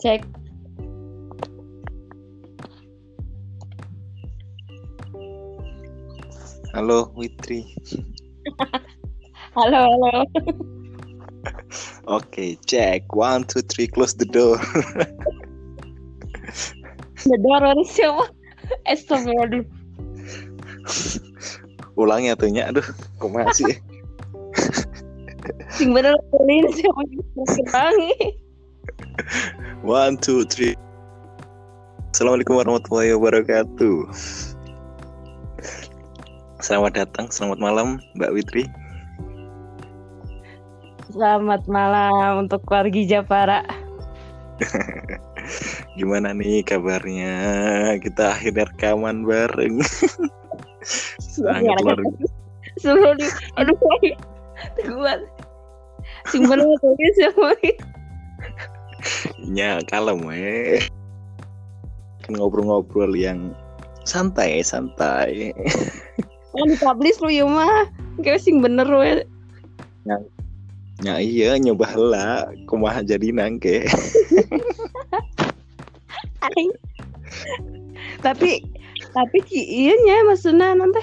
Cek. Halo Witri. Halo, halo. Oke, cek. One, two, three, close the door. Bedor orang siapa? Astagfirullah. Ulangi atunya. Aduh, kok masih? Sing bener ini siapa kerangi. One, two, three. Assalamualaikum warahmatullahi wabarakatuh. Selamat datang, selamat malam Mbak Witri. Selamat malam untuk keluarga Japara. Gimana nih kabarnya? Kita akhirnya rekaman bareng. Sangat luar Suruh di aduh kuat. Sing bener ini siapa? Ya kalem eh. Kan ngobrol-ngobrol yang santai santai. Oh dipublish lu ya mah. Kayak sing bener we. Ya iya nyoba lah kumaha jadi nangke. Tapi tapi iya nya maksudnya nanti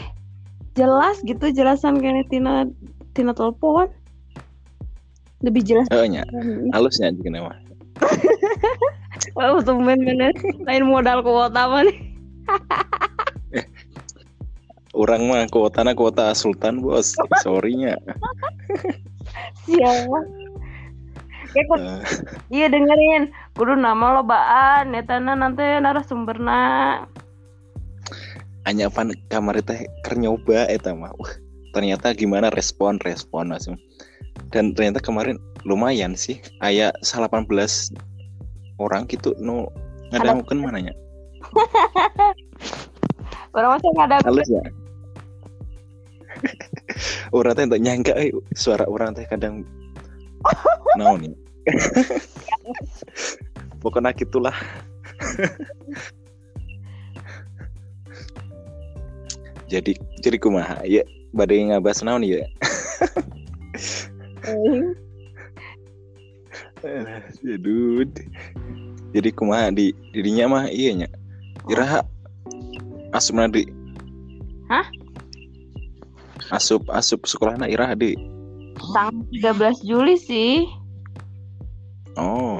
jelas gitu jelasan kayak tina tina telepon lebih jelas Oh nya halusnya juga nama. Wah, tumben bener. Lain modal kuota apa nih? Orang mah kuotana kuota sultan bos. Sorrynya. Siapa? Ya, kudu, Eh, iya dengerin. Kudu nama lobaan. Netana nanti narasumberna. hanya pan kamar teh keur nyoba eta mah. Wah, ternyata gimana respon respon langsung. Dan ternyata kemarin lumayan sih. Aya 18 orang gitu no ada mungkin mananya. Orang masih ada. Halus ya. orang teh tak nyangka eh, suara orang teh kadang naon ya. Pokoknya gitulah. jadi jadi kumaha ya badai ngabas naon ya Aduh. Jadi kumaha di dirinya mah iya nya. Iraha asupna di Hah? Asup asup sekolahna iraha di. Tanggal 13 Juli sih. Oh.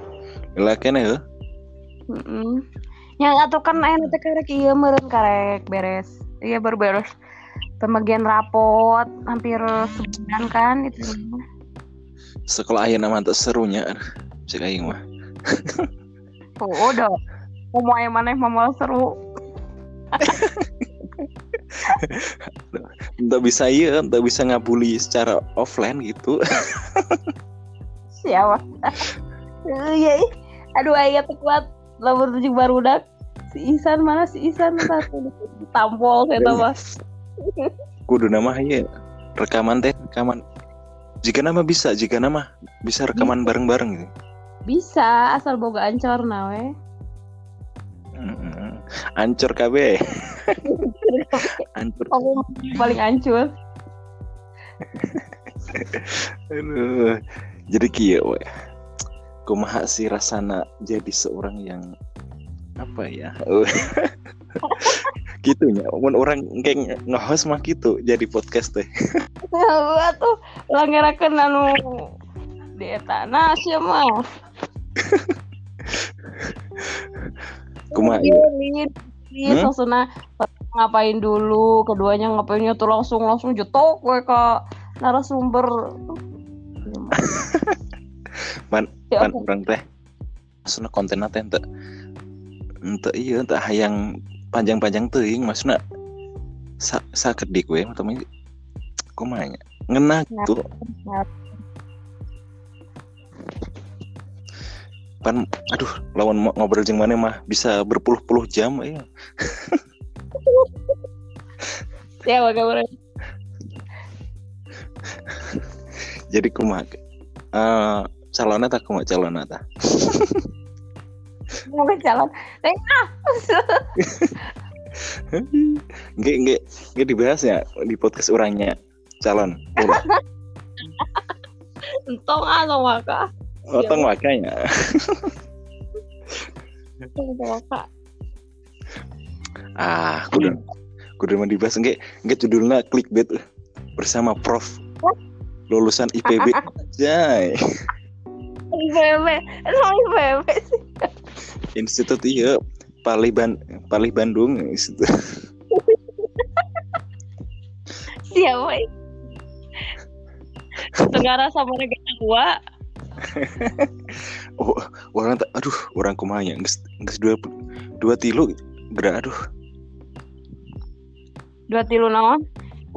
Lah kene heuh. Mm Yang atau kan enak teh karek iya meureun karek beres. Iya baru beres. Pembagian rapot hampir sebulan kan itu. Sekolah aya nama teu serunya. Cek aing mah. Oh, udah. Mau yang mana yang mau seru? Entah bisa iya, entah bisa ngabuli secara offline gitu. Siapa? Iya, ih. aduh ayah tuh kuat. Lalu tujuh baru dak. Si Isan mana si Isan satu tampol saya tahu mas. Kudu nama iya. Rekaman teh rekaman. Jika nama bisa, jika nama bisa rekaman bareng-bareng gitu. Bisa asal boga ancor nawe. Mm-mm. Ancur KB. Ancur. Aku paling ancur. Aduh. Jadi kieu we. Kumaha sih rasana jadi seorang yang apa ya? gitunya. Mun orang kayak nge-host mah gitu jadi podcast teh. Gua tuh langerakeun anu di eta nah sia mah. Kumaha Iya. Lin, Hmm? ngapain dulu, keduanya ngapainnya tuh langsung langsung jetok we ke narasumber. Man, Ya, kan orang teh maksudnya konten teh ente ente iya ente hayang panjang-panjang teuing maksudnya sa sakedik we atau kumaha nya ngena gitu pan aduh lawan ngobrol jeung mana mah bisa berpuluh-puluh jam iya. Ya, bagaimana? jadi kumaha eh calonnya tak kumaha calonnya tak Mau ke jalan. Ah. nggak nggak nggak dibahas ya di podcast orangnya calon. Entong ah, entong maka. otong makanya Bapak. Ah, kudu kudu mah dibahas enggak enggak judulnya clickbait bersama Prof lulusan IPB Jai IPB, emang IPB sih. Institut iya Palih Ban Palih Bandung Institut. Siapa? Tenggara sama negara dua. Oh, orang tak aduh orang kumanya geus geus dua dua tilu beraduh Dua tilu naon?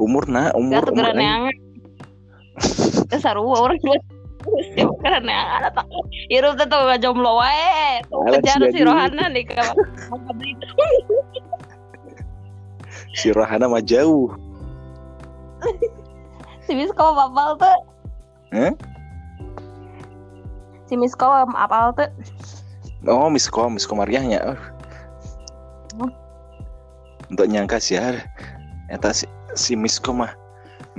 umur na umur umur yang Dasar orang dua Yang ada tak Hirup tuh gak jomblo wae kejar si. Rohana nih ke si Rohana mah jauh Si Misko apal tuh Hah? Si Misko apal tuh oh Misko Misko Mariahnya oh. untuk nyangka sih ya eta si, si Misko mah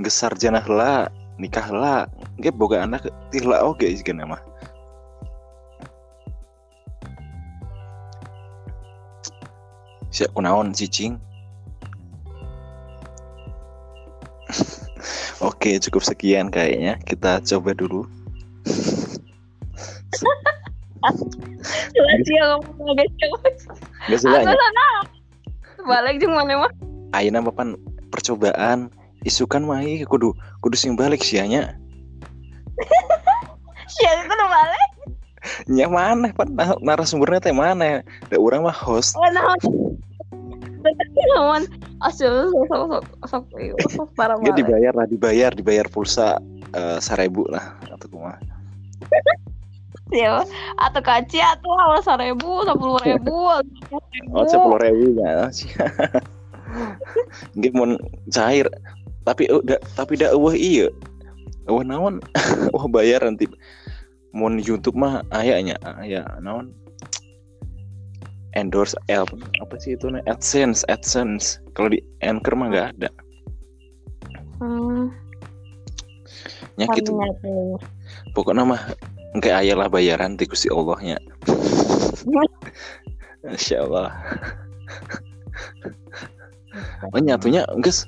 geus sarjana heula nikah heula ge boga anak ti heula oge sih mah Siap kunaon cicing Oke cukup sekian kayaknya. Kita coba dulu. Gak sana. Balik jeung mana mah Ayeuna papan percobaan. Isukan mah kudu kudu sing balik sih nya Sia itu udah balik. Nya mana? Pan nah, narasumbernya teh mana? Da urang mah host. Oh nah naon Asyik sok sok sok parah dia banget. dibayar lah dibayar dibayar pulsa eh, seribu lah atau kumaha ya atau kaci atau awal seribu sepuluh ribu oh sepuluh ribu ya Nggih mun cair. Tapi udah tapi dah eueuh ieu eueuh naon? Wah bayar nanti mun YouTube mah ayahnya aya naon? Endorse L apa sih itu namanya? AdSense AdSense. Kalau di Anchor mah nggak ada. Hmm, nya gitu pokoknya mah enggak ayah lah bayaran ti Gusti Allahnya Masya Allah. Oh nyatunya guys